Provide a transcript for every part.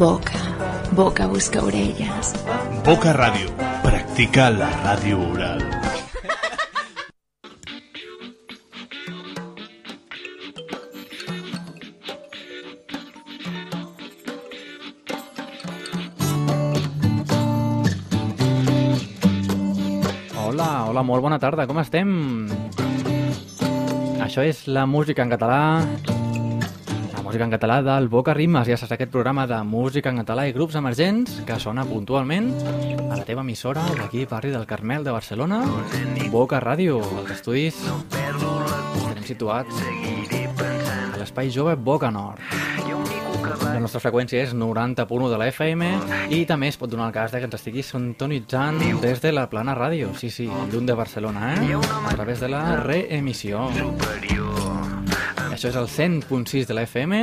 Boca, boca busca orelles. Boca Ràdio. Practica la ràdio oral. Hola, hola, molt bona tarda, com estem? Això és la música en català, música en català del Boca Rimes, ja saps, aquest programa de música en català i grups emergents que sona puntualment a la teva emissora d'aquí, barri del Carmel de Barcelona, Boca Ràdio, els estudis estarem situats a l'espai jove Boca Nord. La nostra freqüència és 90.1 de la FM i també es pot donar el cas de que ens estiguis sintonitzant des de la Plana Ràdio, sí, sí, lluny de Barcelona, eh? A través de la reemissió. Això és el 100.6 de la FM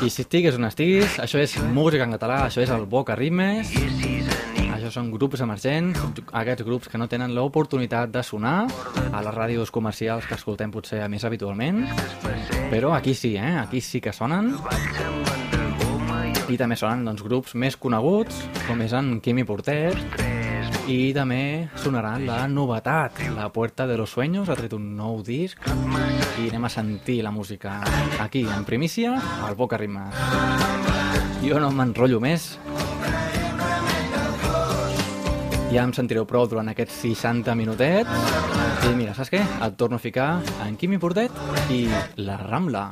i si estigues on estiguis, això és música en català, això és el Boca Ritmes, això són grups emergents, aquests grups que no tenen l'oportunitat de sonar a les ràdios comercials que escoltem potser més habitualment, però aquí sí, eh? aquí sí que sonen. I també sonen doncs, grups més coneguts com és en Quimi Portet i també sonarà la novetat La Puerta de los Sueños ha tret un nou disc. I anem a sentir la música aquí en primícia al Boca Ritmes jo no m'enrotllo més. Ja em sentireu prou durant aquests 60 minutets. I mira, saps què? Et torno a ficar en Quimi Portet i la Rambla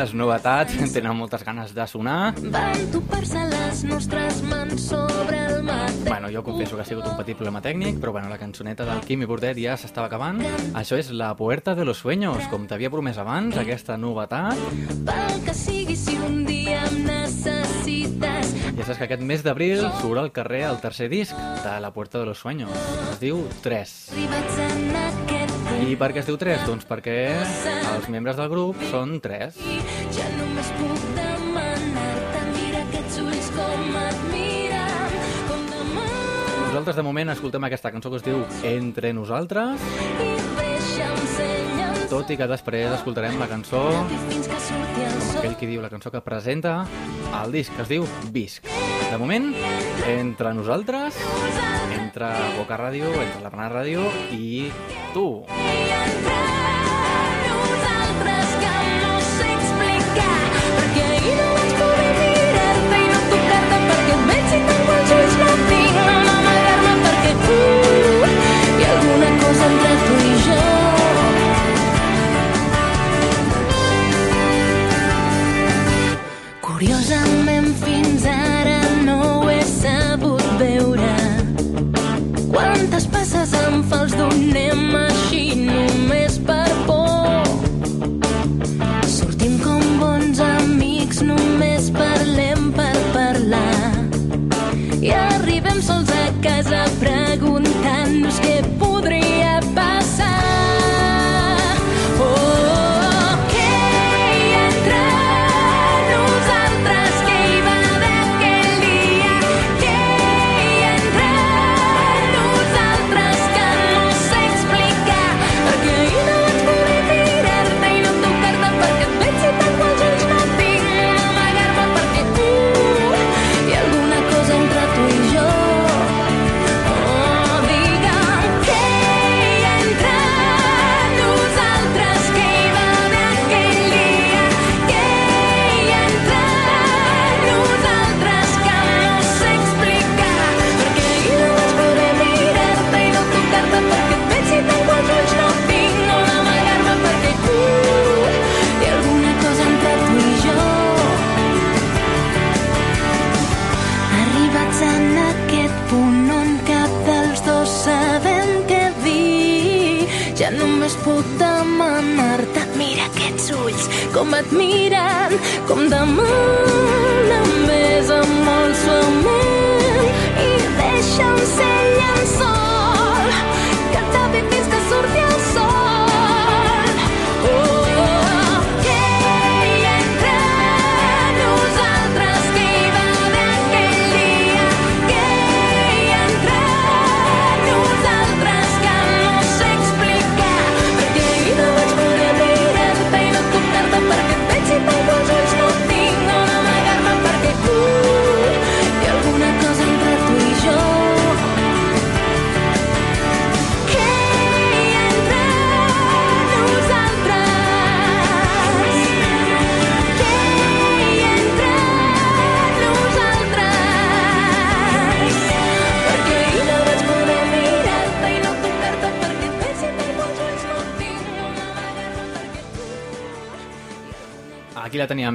les novetats tenen moltes ganes de sonar. Van topar-se les nostres mans sobre el. Bueno, jo confesso que ha sigut un petit problema tècnic, però bueno, la cançoneta del Quimi Bordet ja s'estava acabant. Això és La Puerta de los Sueños, com t'havia promès abans, aquesta novetat. Pel que sigui, si un dia em necessites, Ja saps que aquest mes d'abril surt al carrer el tercer disc de La Puerta de los Sueños. Es diu 3. arribats en aquest punt, I per què es diu 3? Doncs perquè els membres del grup són 3. ja només puc demanar-te com admiren, com demà Nosaltres de moment escoltem aquesta cançó que es diu Entre nosaltres, i tot i que després escoltarem la cançó, sol. aquell qui diu la cançó que presenta el disc, que es diu Visc. De moment, entre nosaltres, entre Boca Ràdio, entre la Plana Ràdio i tu.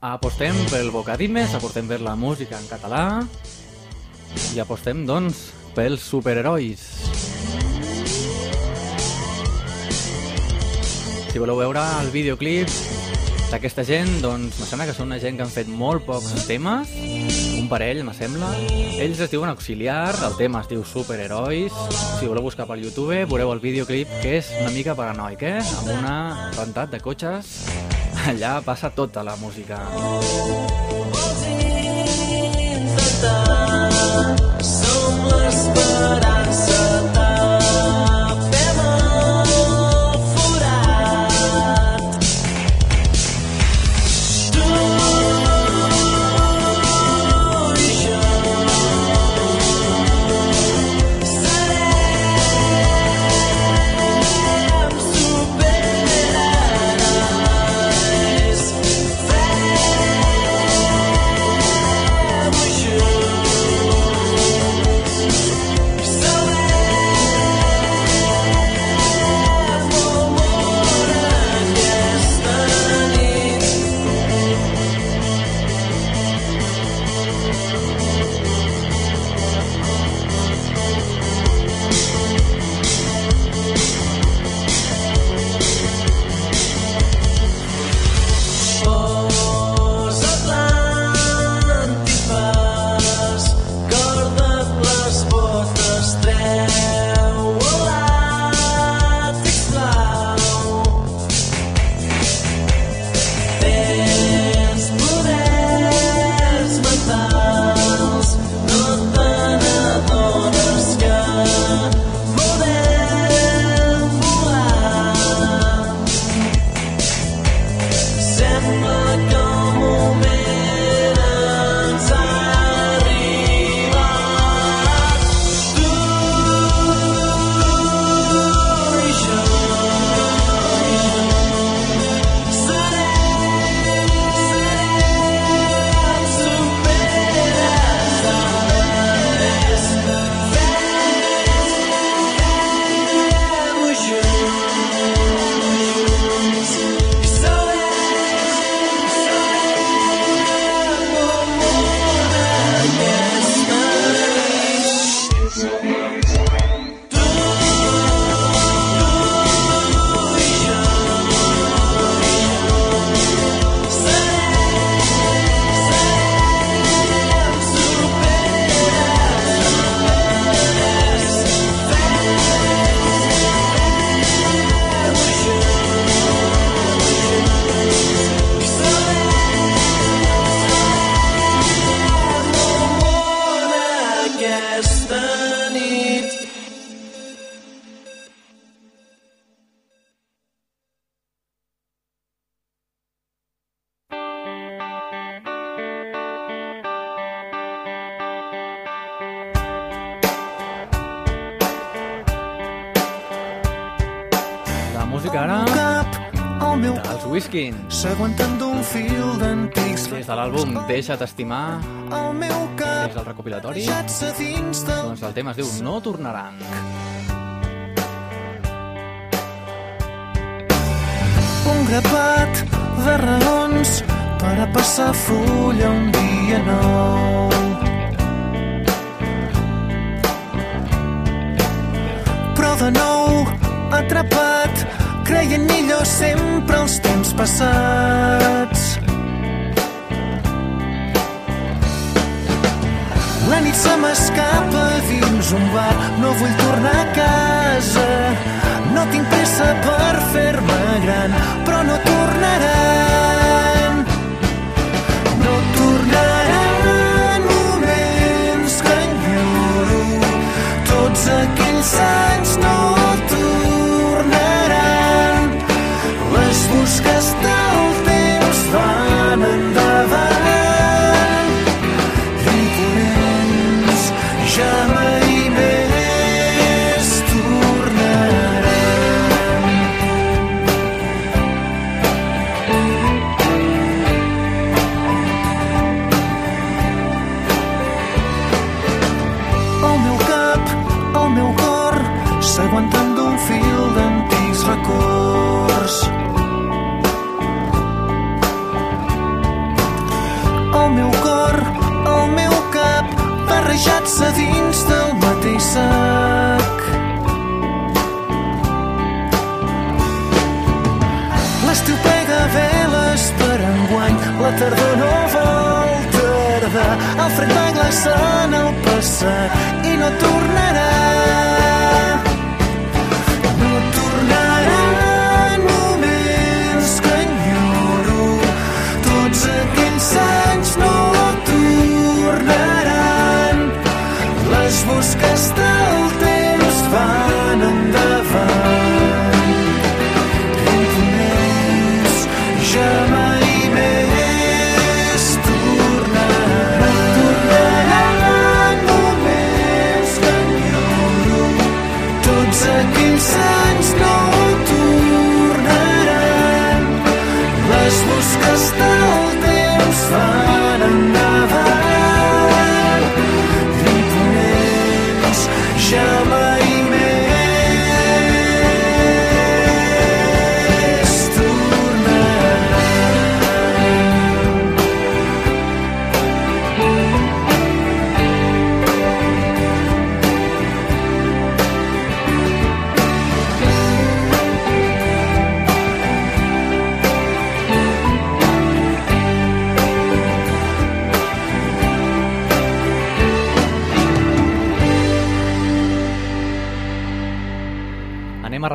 Apostem pel Bocaritmes, apostem per la música en català i apostem, doncs, pels superherois. Si voleu veure el videoclip d'aquesta gent, doncs me sembla que són una gent que han fet molt pocs temes, un parell, me sembla. Ells es diuen Auxiliar, el tema es diu Superherois. Si voleu buscar pel YouTube, veureu el videoclip, que és una mica paranoic, eh? Amb una rentat de cotxes. Allà passa tota la música. Serem s'aguanten d'un fil d'antics Des de l'àlbum Deixa't estimar, el meu cap és el recopilatori. dins del Doncs el tema es diu No tornaran. un grapat de raons per a passar fulla un dia nou. Però de nou, atrapat, creient millor sempre els temps passats. La nit se m'escapa dins un bar, no vull tornar a casa. No tinc pressa per fer-me gran, però no tornaran. No tornaran. Tots aquells anys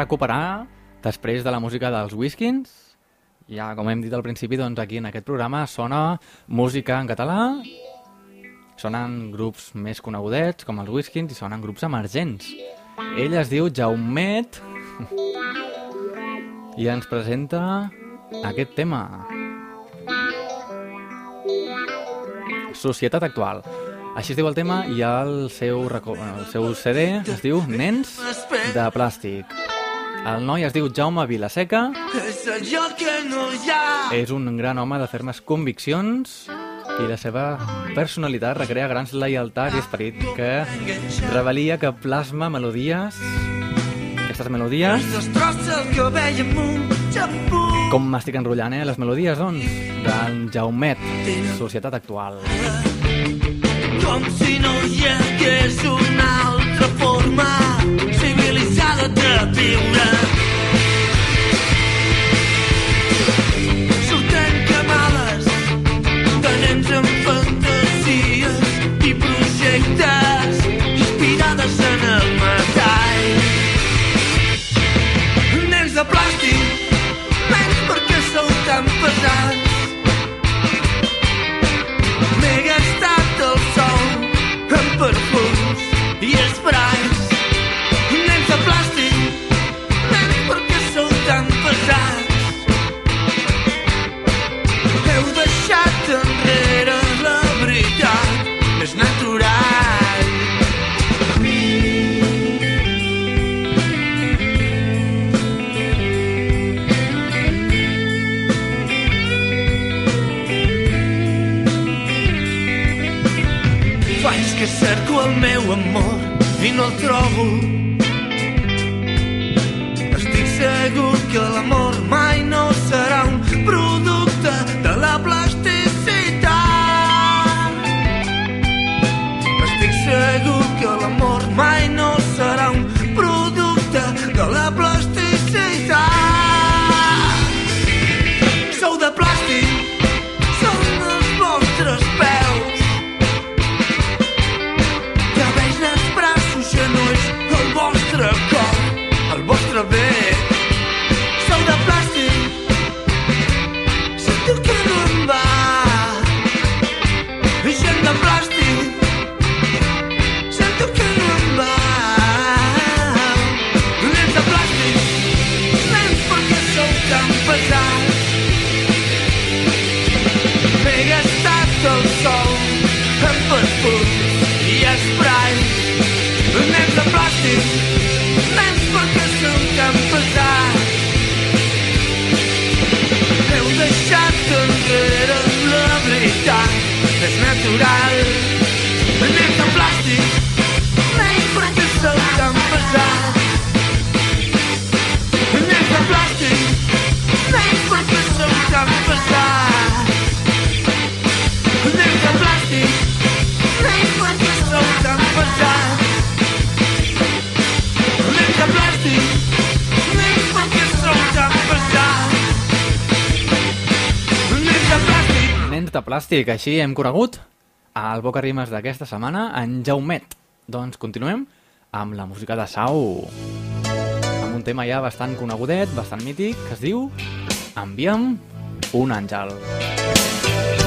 recuperar, després de la música dels Whiskins, ja com hem dit al principi, doncs aquí en aquest programa sona música en català, sonen grups més conegudets, com els Whiskins, i sonen grups emergents. Ell es diu Jaumet i ens presenta aquest tema. Societat actual. Així es diu el tema i el seu, el seu CD es diu Nens de plàstic. El noi es diu Jaume Vilaseca, És allò que no hi ha. és un gran home de fermes conviccions i la seva personalitat recrea grans lleialtats i esperit que revelia que plasma melodies aquestes melodies com m'estic enrotllant, eh? Les melodies, doncs, d'en Jaumet, Societat Actual. Com si no hi hagués una altra forma civilitzada M'he gastat el sol en perfums i esprais. de plàstic, així hem corregut al Boca Rimes d'aquesta setmana, en Jaumet. Doncs continuem amb la música de Sau. Amb un tema ja bastant conegudet, bastant mític, que es diu Enviem un àngel. Enviem un àngel.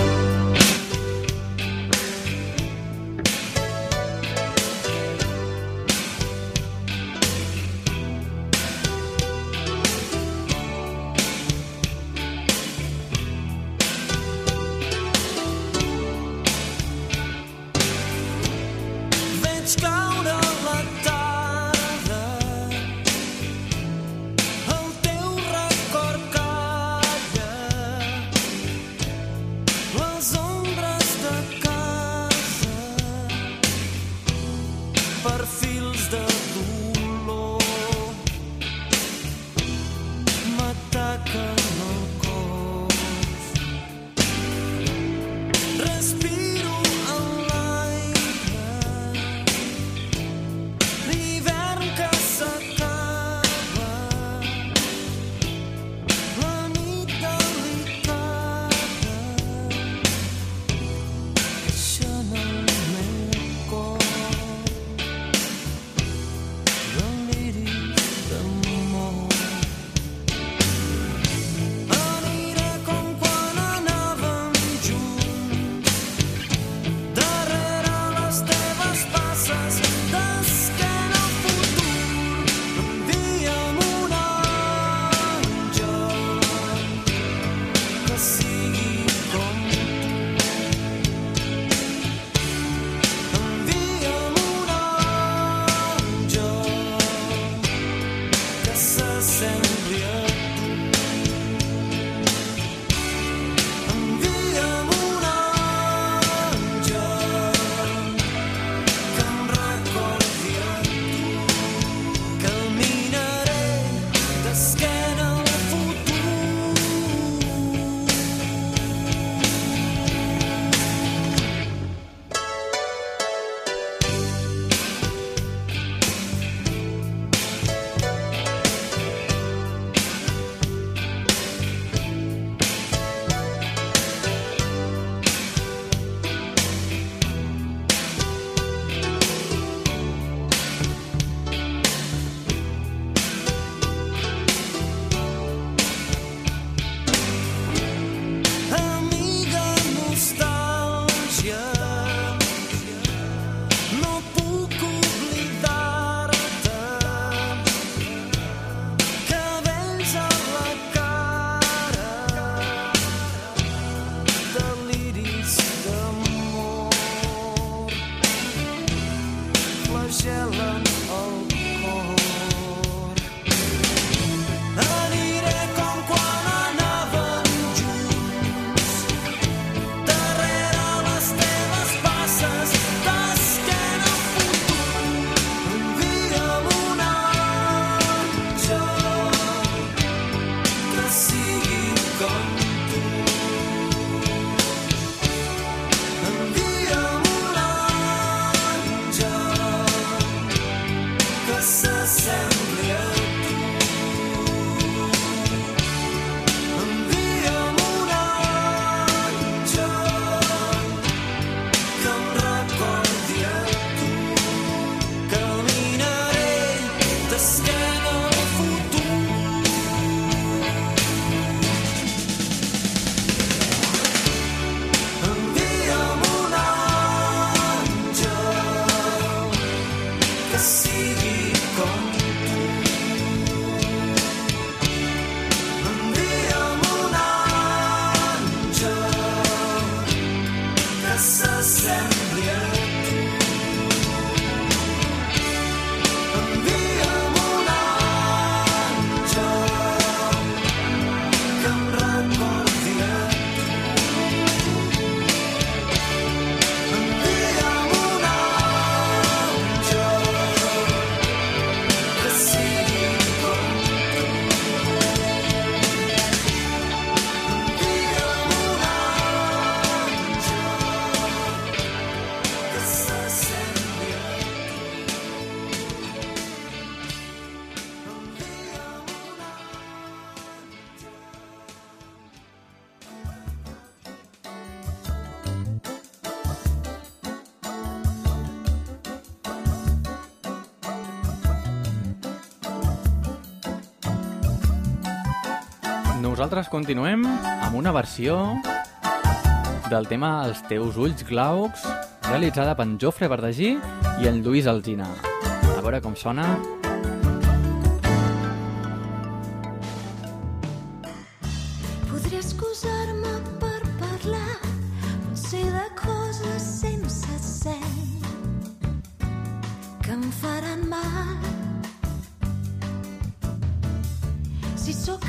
Nosaltres continuem amb una versió del tema Els teus ulls glaucs, realitzada per en Jofre Verdagí i en Lluís Algina. A veure com sona. Faran mal. Si sóc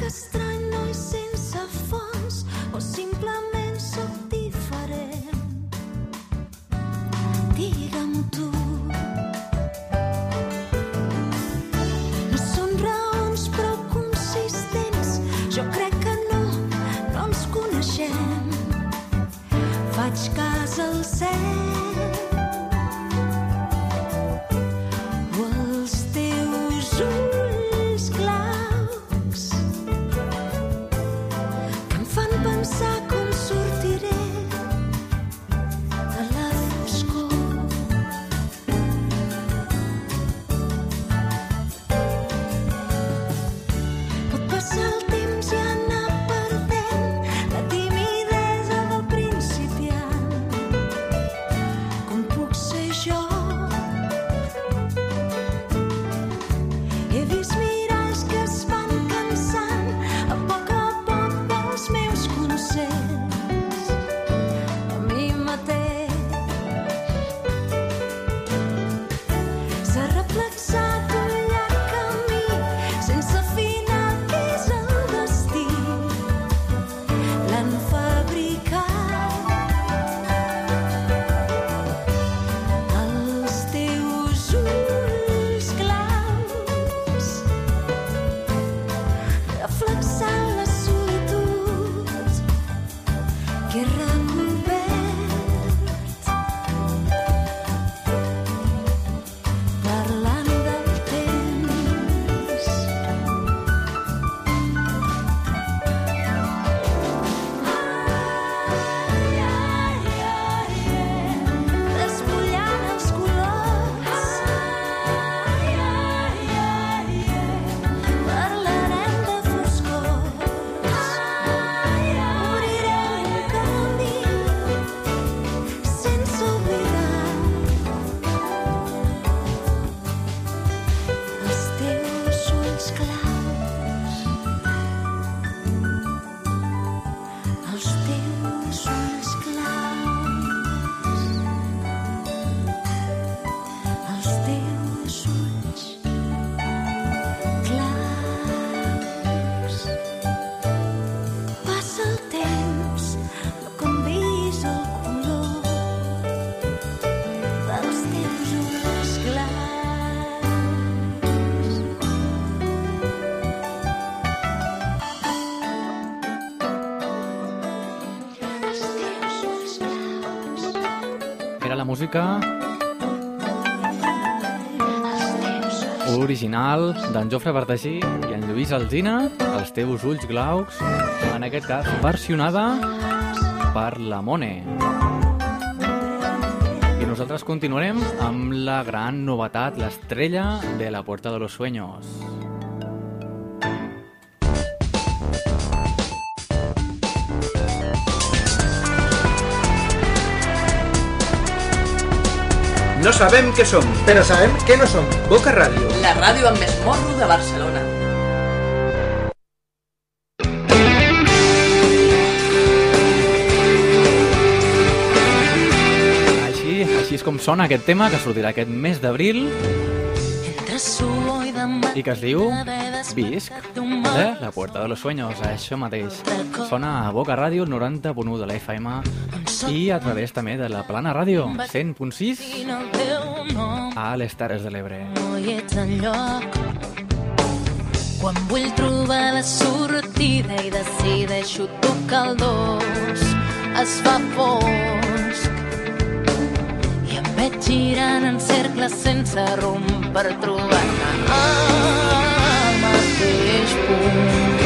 música original d'en Jofre Bertagí i en Lluís Alzina, Els teus ulls glaucs, en aquest cas versionada per la Mone. I nosaltres continuarem amb la gran novetat, l'estrella de la Puerta de los Sueños. No sabem què som, però sabem què no som. Boca Ràdio. La ràdio amb més morro de Barcelona. Així, així és com sona aquest tema que sortirà aquest mes d'abril i que es diu Visc, de La Puerta de los Sueños, això mateix. Sona a Boca Ràdio 90.1 de la FM i a través també de la Plana Ràdio 100.6 el teu nom a les Terres de l'Ebre. no hi ets enlloc quan vull trobar la sortida i decideixo tocar el dos es fa fosc. I em veig girant en cercles sense rumb per trobar-me. Al mateix punt Visc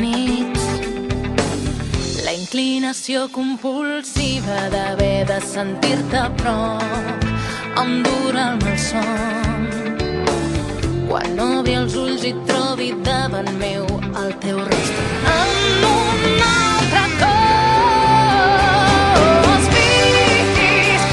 nits. La inclinació compulsiva d'haver de sentir-te a prop em dura el malson quan obri els ulls i trobi davant meu el teu rostre en un altre cos. Visquis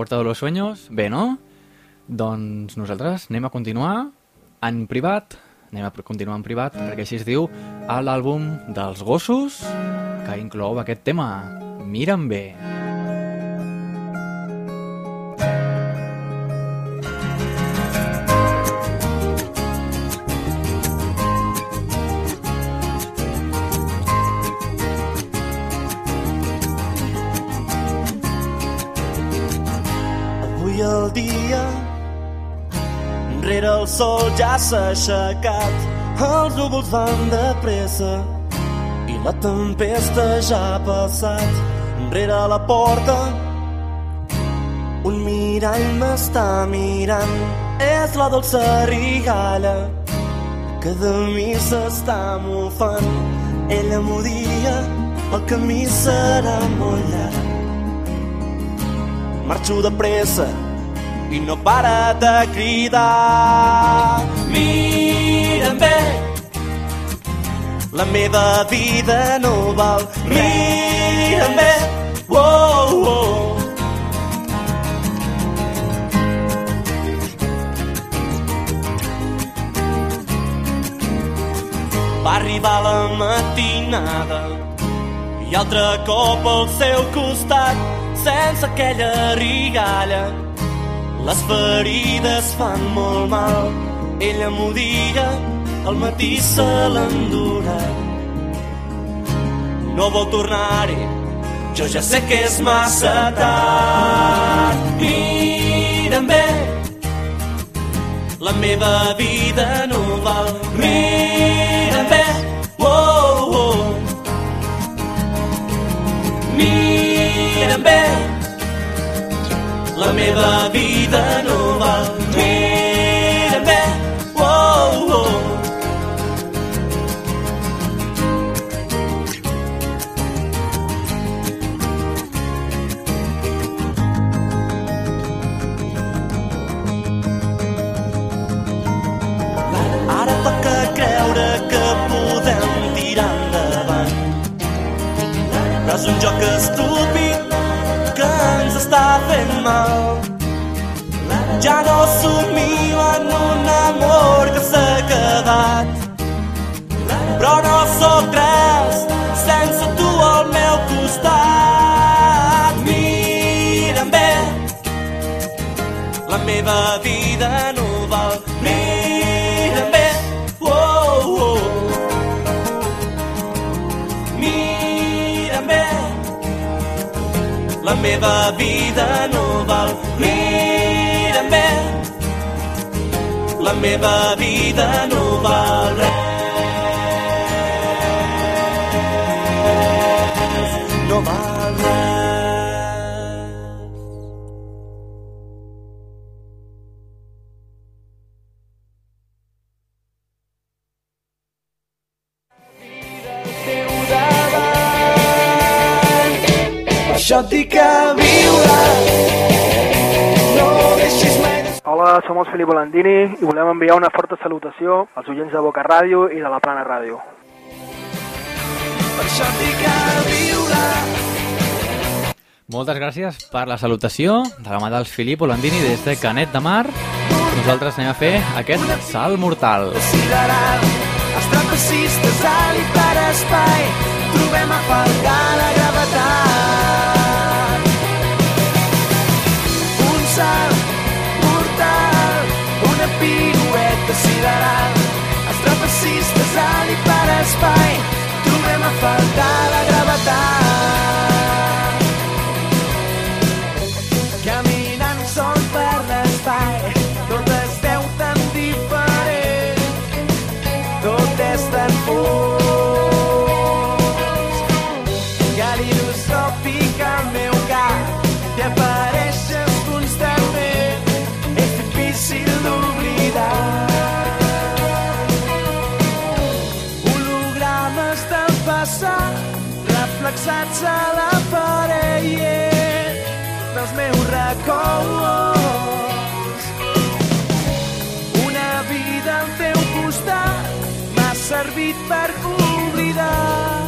Puerta de los Sueños? Bé, no? Doncs nosaltres anem a continuar en privat, anem a continuar en privat, perquè així es diu l'àlbum dels gossos, que inclou aquest tema, Mira'm bé. Avui Rere el sol ja s'ha aixecat Els núvols van de pressa I la tempesta ja ha passat. Rere la porta Un mirall m'està mirant. És la dolça rigalla Que de mi s'està mofant. Ella m'ho dia El camí serà molt llarg. Marxo de pressa i no para de cridar. Mira'm bé, la meva vida no val. Mira'm bé, oh, oh. Va arribar la matinada i altre cop al seu costat sense aquella rigalla. Les ferides fan molt mal. Ella m'ho dia, al matí se l'endurà. No vol tornar-hi, jo ja sé que és massa tard. Mira'm bé, la meva vida no val. Mira'm bé, oh, oh. Mira'm bé, la meva vida no val. Mira'm bé, oh, oh. Ara toca creure que podem tirar endavant. Però és un joc estúpid mal. Ja no somio en un amor que s'ha quedat. Però no sóc res sense tu al meu costat. Mira'm bé, la meva vida no val. La meva vida no val. Mira'm bé, la meva vida no val res. No val res. Això et dic que viure no deixis mai Hola, som els Filip Volandini i volem enviar una forta salutació als oients de Boca Ràdio i de la Plana Ràdio. Per això et dic que viure Moltes gràcies per la salutació de la mà dels Filip Olandini des de Canet de Mar. Nosaltres anem a fer aquest salt mortal. els trapecistes alt i per espai trobem a faltar la gravetat sideral els trapecistes alt i per espai trobem a faltar la gravetat del passat reflexats a la paret dels meus records. Una vida al teu costat m'ha servit per oblidar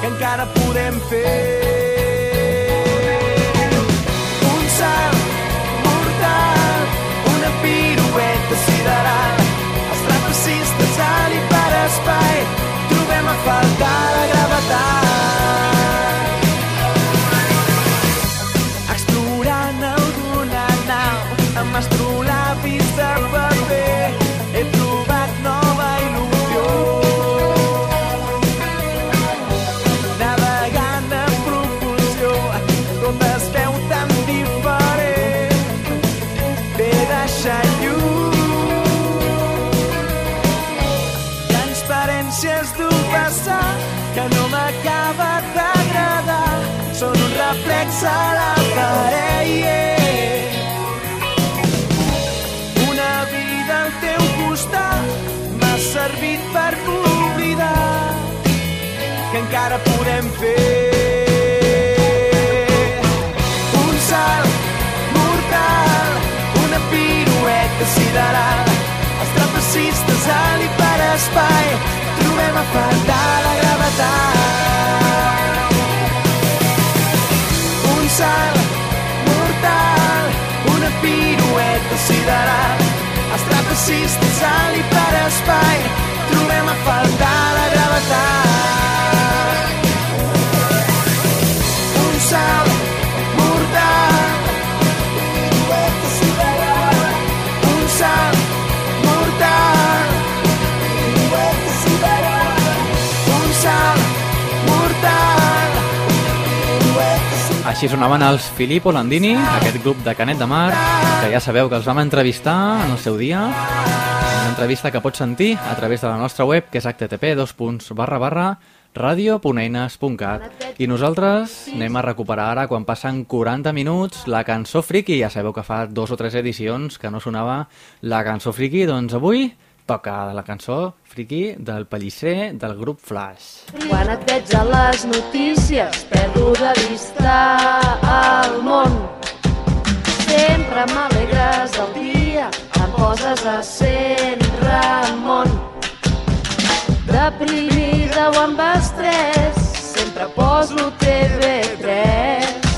que encara podem fer encara podem fer. Un salt mortal una pirueta sideral els trapecistes alt i per espai trobem a faltar la gravetat salt mortal una pirueta sideral. Els trapecistes alt i per espai trobem a faltar la gravetat. Un salt Així sonaven els Filippo Landini, aquest grup de Canet de Mar, que ja sabeu que els vam entrevistar en el seu dia. Una entrevista que pots sentir a través de la nostra web, que és http radio.eines.cat. I nosaltres anem a recuperar ara, quan passen 40 minuts, la cançó friki. Ja sabeu que fa dos o tres edicions que no sonava la cançó friki, doncs avui toca la cançó friki del Pellicer del grup Flash. Quan et veig a les notícies perdo de vista el món. Sempre m'alegres el dia, em poses a cent Ramon. Deprimida o amb estrès, sempre poso TV3.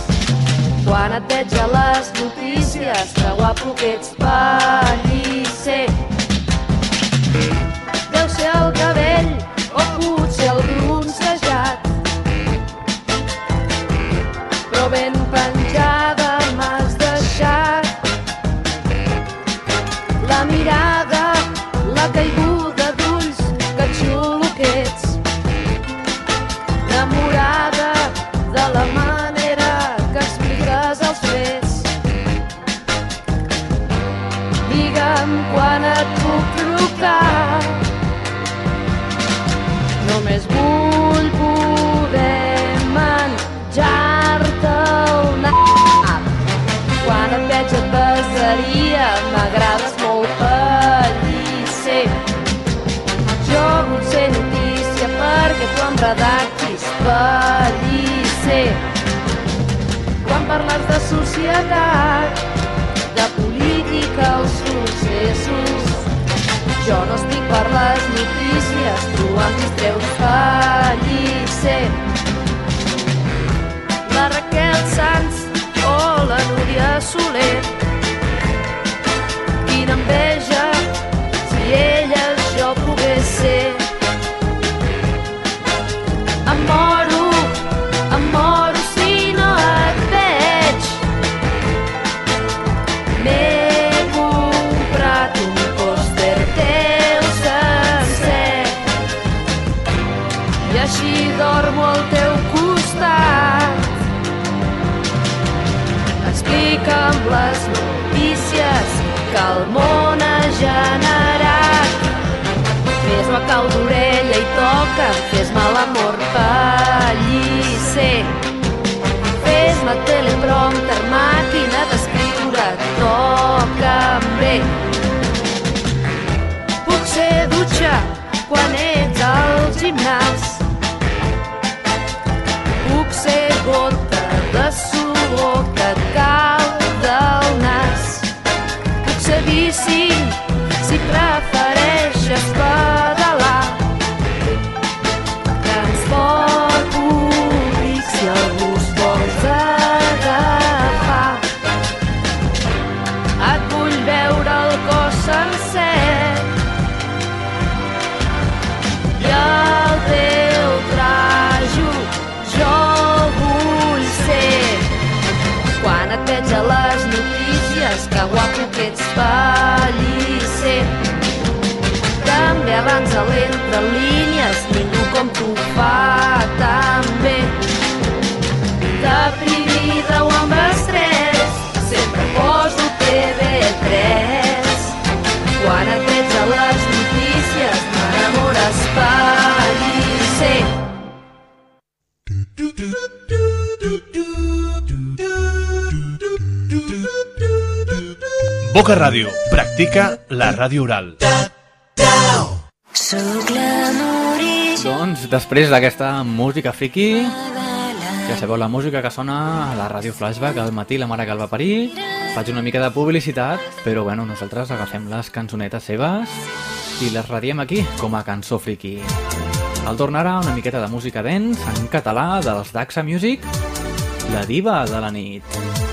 Quan et veig a les notícies, que guapo que ets pellisser. Deu ser el cabell Només vull poder menjar-te el nap. Quan et veig et besaria, m'agrades molt pellisser. Jo vull ser notícia perquè tu em redactis pellisser. Quan parles de societat, de política o successos, jo no estic per les notícies, tu em distreus pellisser. La Raquel Sanz o la Núria Soler. Quina enveja i toca, fes-me l'amor pellisser. Fes-me teleprompter, màquina d'escriure, toca'm bé. Abans a l'entre línies, ningú com tu fa tan bé. Deprimida o amb estrès, sempre poso TV3. Quan et veig a les notícies, m'enamores pellisser. Boca Ràdio. Practica la ràdio oral. Doncs després d'aquesta música friki, ja sabeu la música que sona a la ràdio Flashback al matí, la mare que el va parir, faig una mica de publicitat, però bueno, nosaltres agafem les cançonetes seves i les radiem aquí com a cançó friki. Al tornar ara una miqueta de música dance en català dels Daxa Music, la diva de la nit.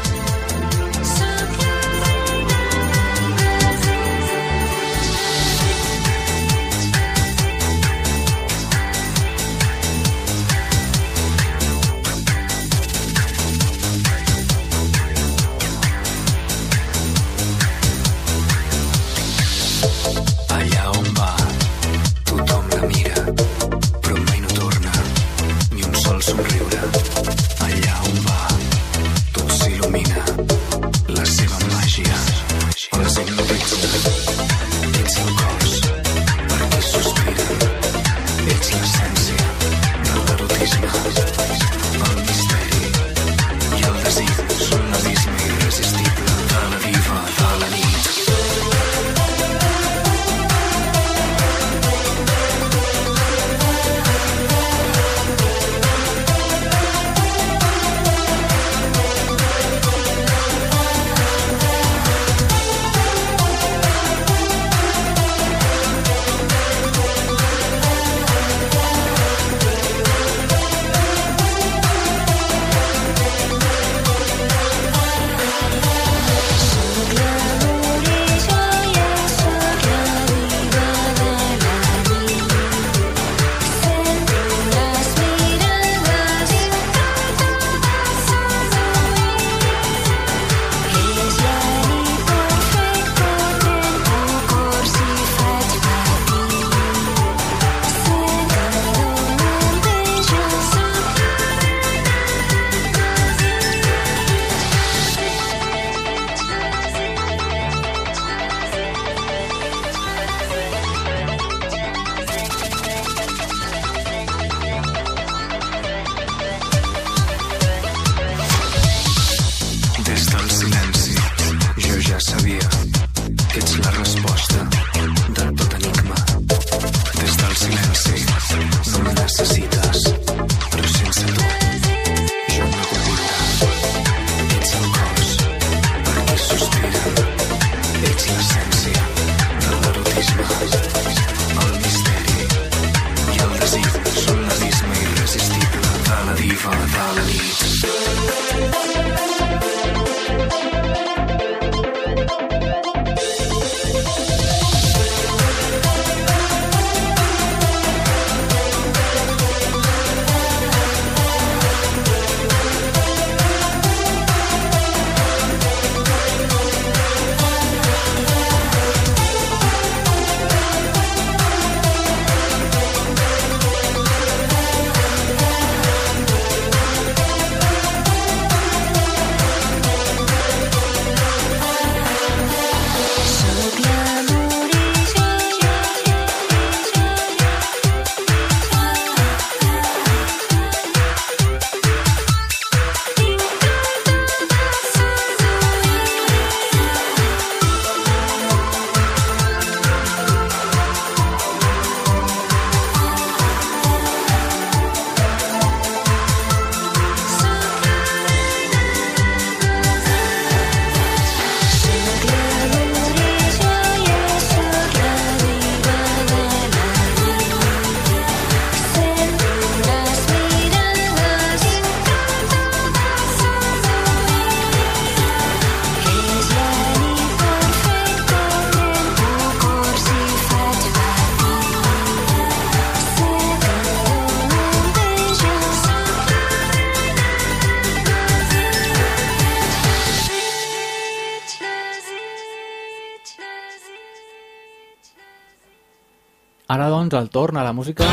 Doncs, el torn a la música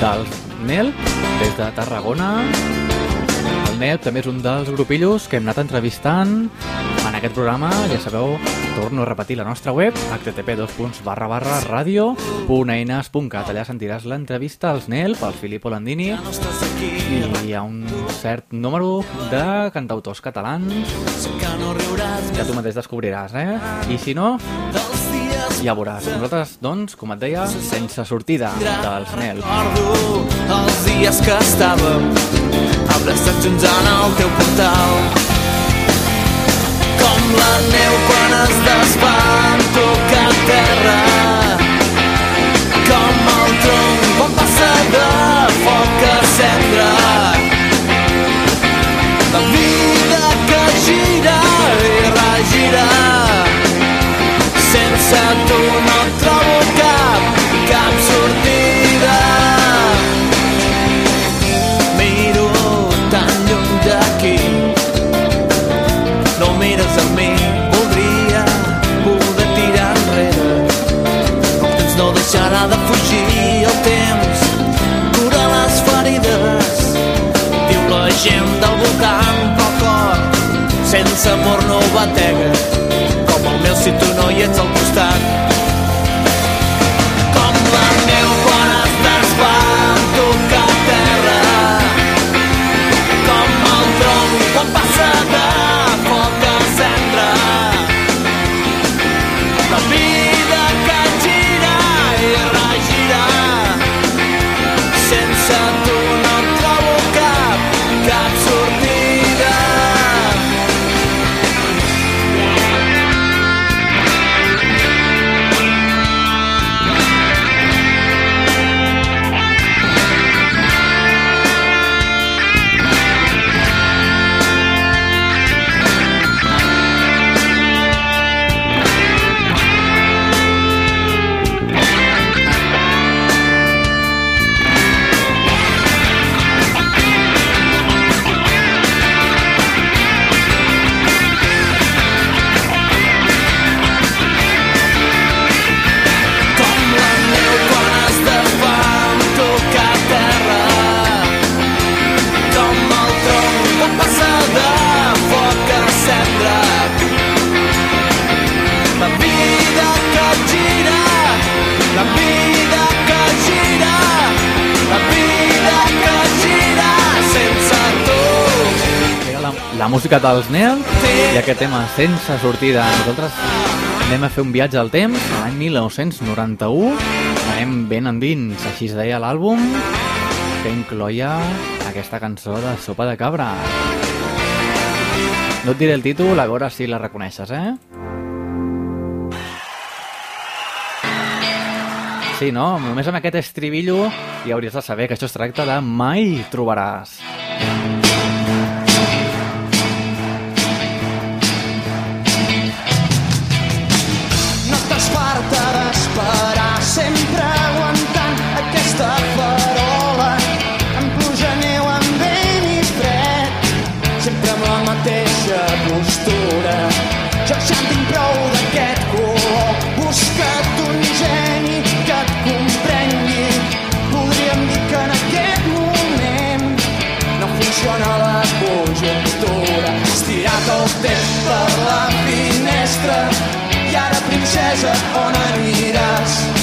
del Nel, des de Tarragona. El Nel també és un dels grupillos que hem anat entrevistant en aquest programa. Ja sabeu, torno a repetir la nostra web, http://radio.eines.cat. Allà sentiràs l'entrevista als Nel pel Filippo Landini i hi ha un cert número de cantautors catalans que tu mateix descobriràs, eh? I si no, ja veuràs. Nosaltres, doncs, com et deia, sense sortida dels Nel. Recordo els dies que estàvem abraçats junts en el teu portal. Com la neu quan es desfà en tocar música dels Nel i aquest tema sense sortida. Nosaltres anem a fer un viatge al temps, a l'any 1991. Anem ben endins, així es deia l'àlbum, que incloia aquesta cançó de Sopa de Cabra. No et diré el títol, a veure si la reconeixes, eh? sí, no? Només amb aquest estribillo i hauries de saber que això es tracta de Mai trobaràs. No sempre aguantant aquesta farola. En pluja, neu, en vent i fred, sempre amb la mateixa postura. Jo ja en tinc prou d'aquest color, busca't un geni que et comprengui. Podríem dir que en aquest moment no funciona la conjuntura. Estirat el temps per la finestra i ara, princesa, on aniràs?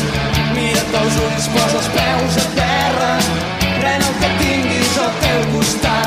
Als ulls, posa els peus a terra, pren el que tinguis al teu costat,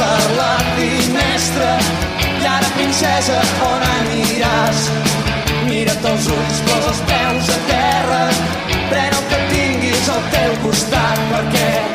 per la finestra i ara, princesa, on aniràs? Mira't als ulls, posa els peus a terra, pren el que tinguis al teu costat, perquè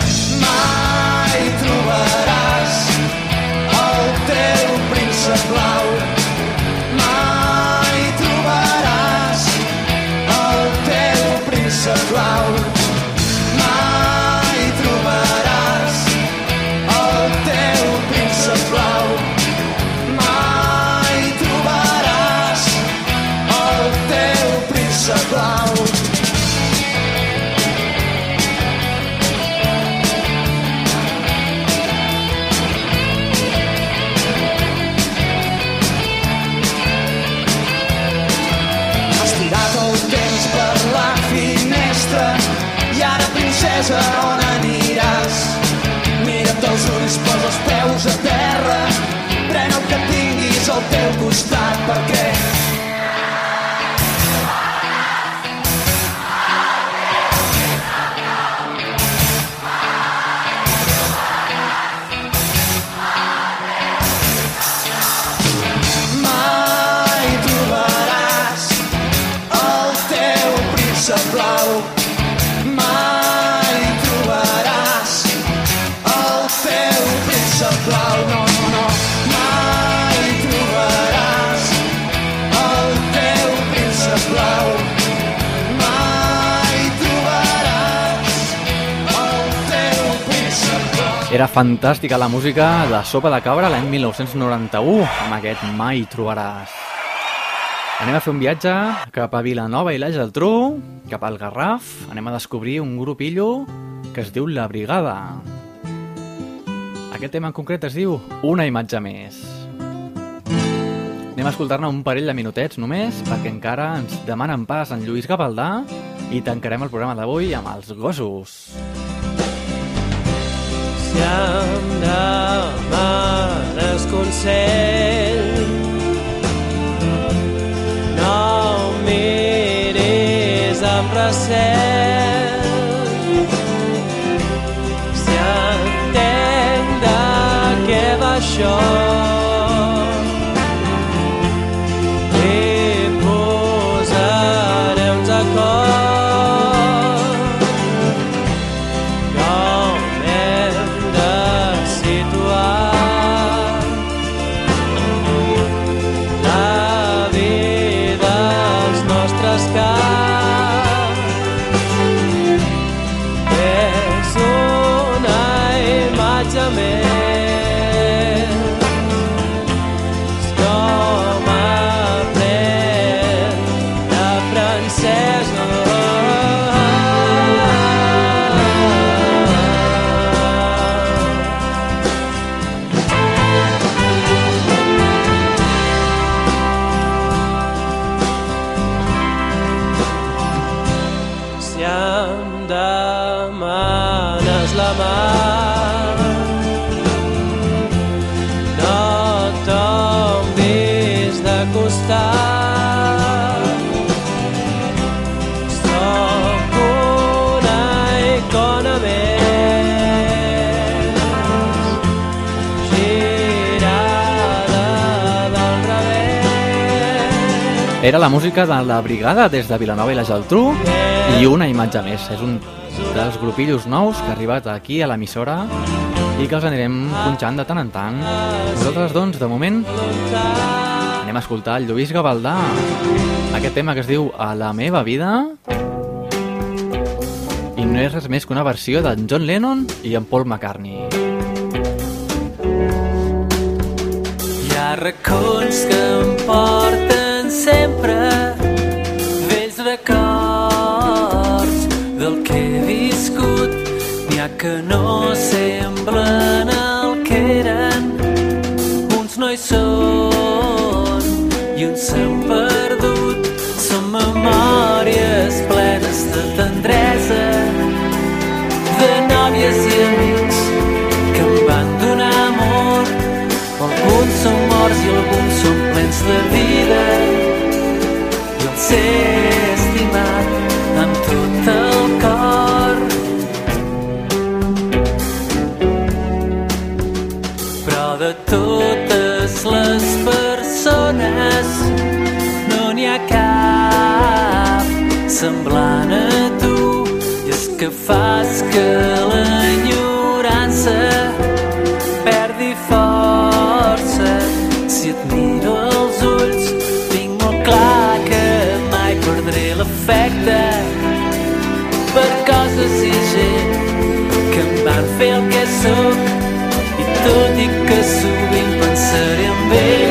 Era fantàstica la música de Sopa de Cabra l'any 1991, amb aquest Mai trobaràs. Anem a fer un viatge cap a Vilanova i la Geltrú, cap al Garraf. Anem a descobrir un grupillo que es diu La Brigada. Aquest tema en concret es diu Una imatge més. Anem a escoltar-ne un parell de minutets només, perquè encara ens demanen pas en Lluís Gavaldà i tancarem el programa d'avui amb els gossos. Si em demanes consell. No em miris amb recel. Si entenc de què va això manes la mà. No tombis de costat. Sóc una icona més. Girada del revés. Era la música de la brigada des de Vilanova i la Geltrú i una imatge més. És un dels grupillos nous que ha arribat aquí a l'emissora i que els anirem punxant de tant en tant. Nosaltres, doncs, de moment, anem a escoltar el Lluís Gavaldà, aquest tema que es diu A la meva vida i no és res més que una versió d'en John Lennon i en Paul McCartney. Hi ha racons que em porten sempre que no semblen el que eren, uns no hi són i uns s'han perdut. Són memòries plenes de tendresa, de nòvies i amics que em van donar amor. Alguns són morts i alguns són plens de vida. I els he totes les persones. No n'hi ha cap semblant a tu. I és que fas que l'enyorança baby.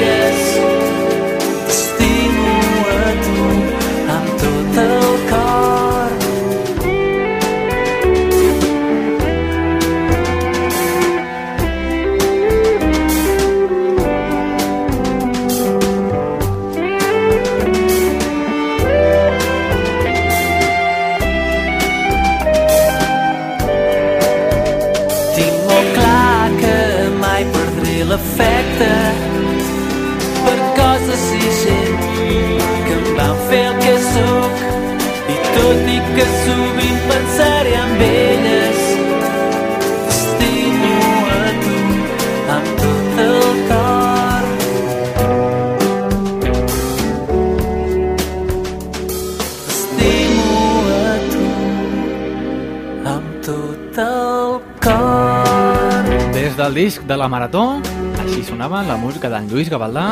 De la Marató, així sonava la música d'en Lluís Gavaldà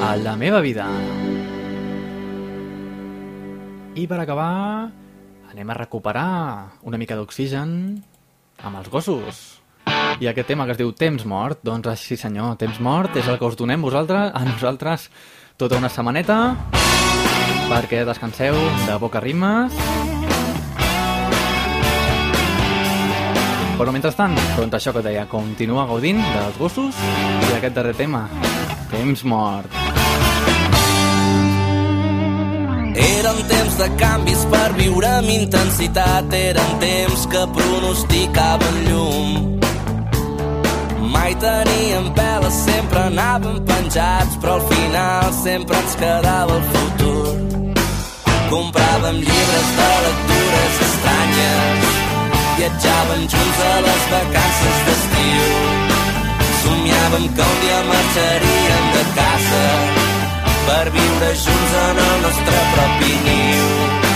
a La meva vida. I per acabar, anem a recuperar una mica d'oxigen amb els gossos. I aquest tema que es diu Temps mort, doncs així senyor, Temps mort és el que us donem vosaltres, a nosaltres tota una setmaneta perquè descanseu de boca rimes Però mentrestant, doncs això que deia, continua gaudint dels gossos i d'aquest darrer tema, Temps mort. Eren temps de canvis per viure amb intensitat, eren temps que pronosticaven llum. Mai teníem peles, sempre anàvem penjats, però al final sempre ens quedava el futur. Compràvem llibres de lectures estranyes, viatjàvem junts a les vacances d'estiu. Somiàvem que un dia marxaríem de casa per viure junts en el nostre propi niu.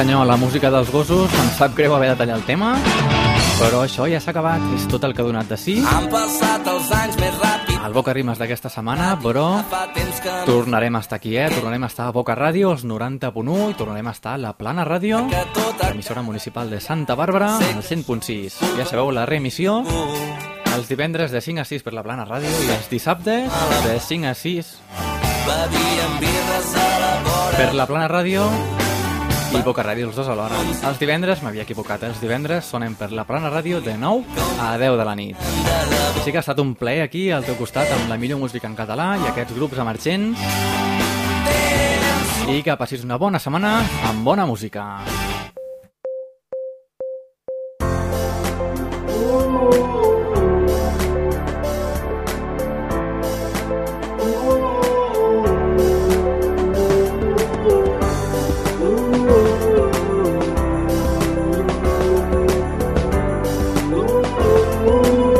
Senyor, la música dels gossos, em sap greu haver de tallar el tema, però això ja s'ha acabat, és tot el que ha donat de sí. Han passat els anys més ràpid El Boca Rimes d'aquesta setmana, però tornarem a estar aquí, eh? Tornarem a estar a Boca Ràdio, els 90.1, i tornarem a estar a la Plana Ràdio, l'emissora municipal de Santa Bàrbara, al 100.6. Ja sabeu, la reemissió els divendres de 5 a 6 per la Plana Ràdio i els dissabtes de 5 a 6 bevíem birres a la vora per la Plana Ràdio i Boca Ràdio, els dos alhora. Els divendres, m'havia equivocat, eh? els divendres sonem per la Plana Ràdio de 9 a 10 de la nit. Sí que ha estat un ple aquí al teu costat amb la millor música en català i aquests grups emergents. I que passis una bona setmana amb bona música. Oh.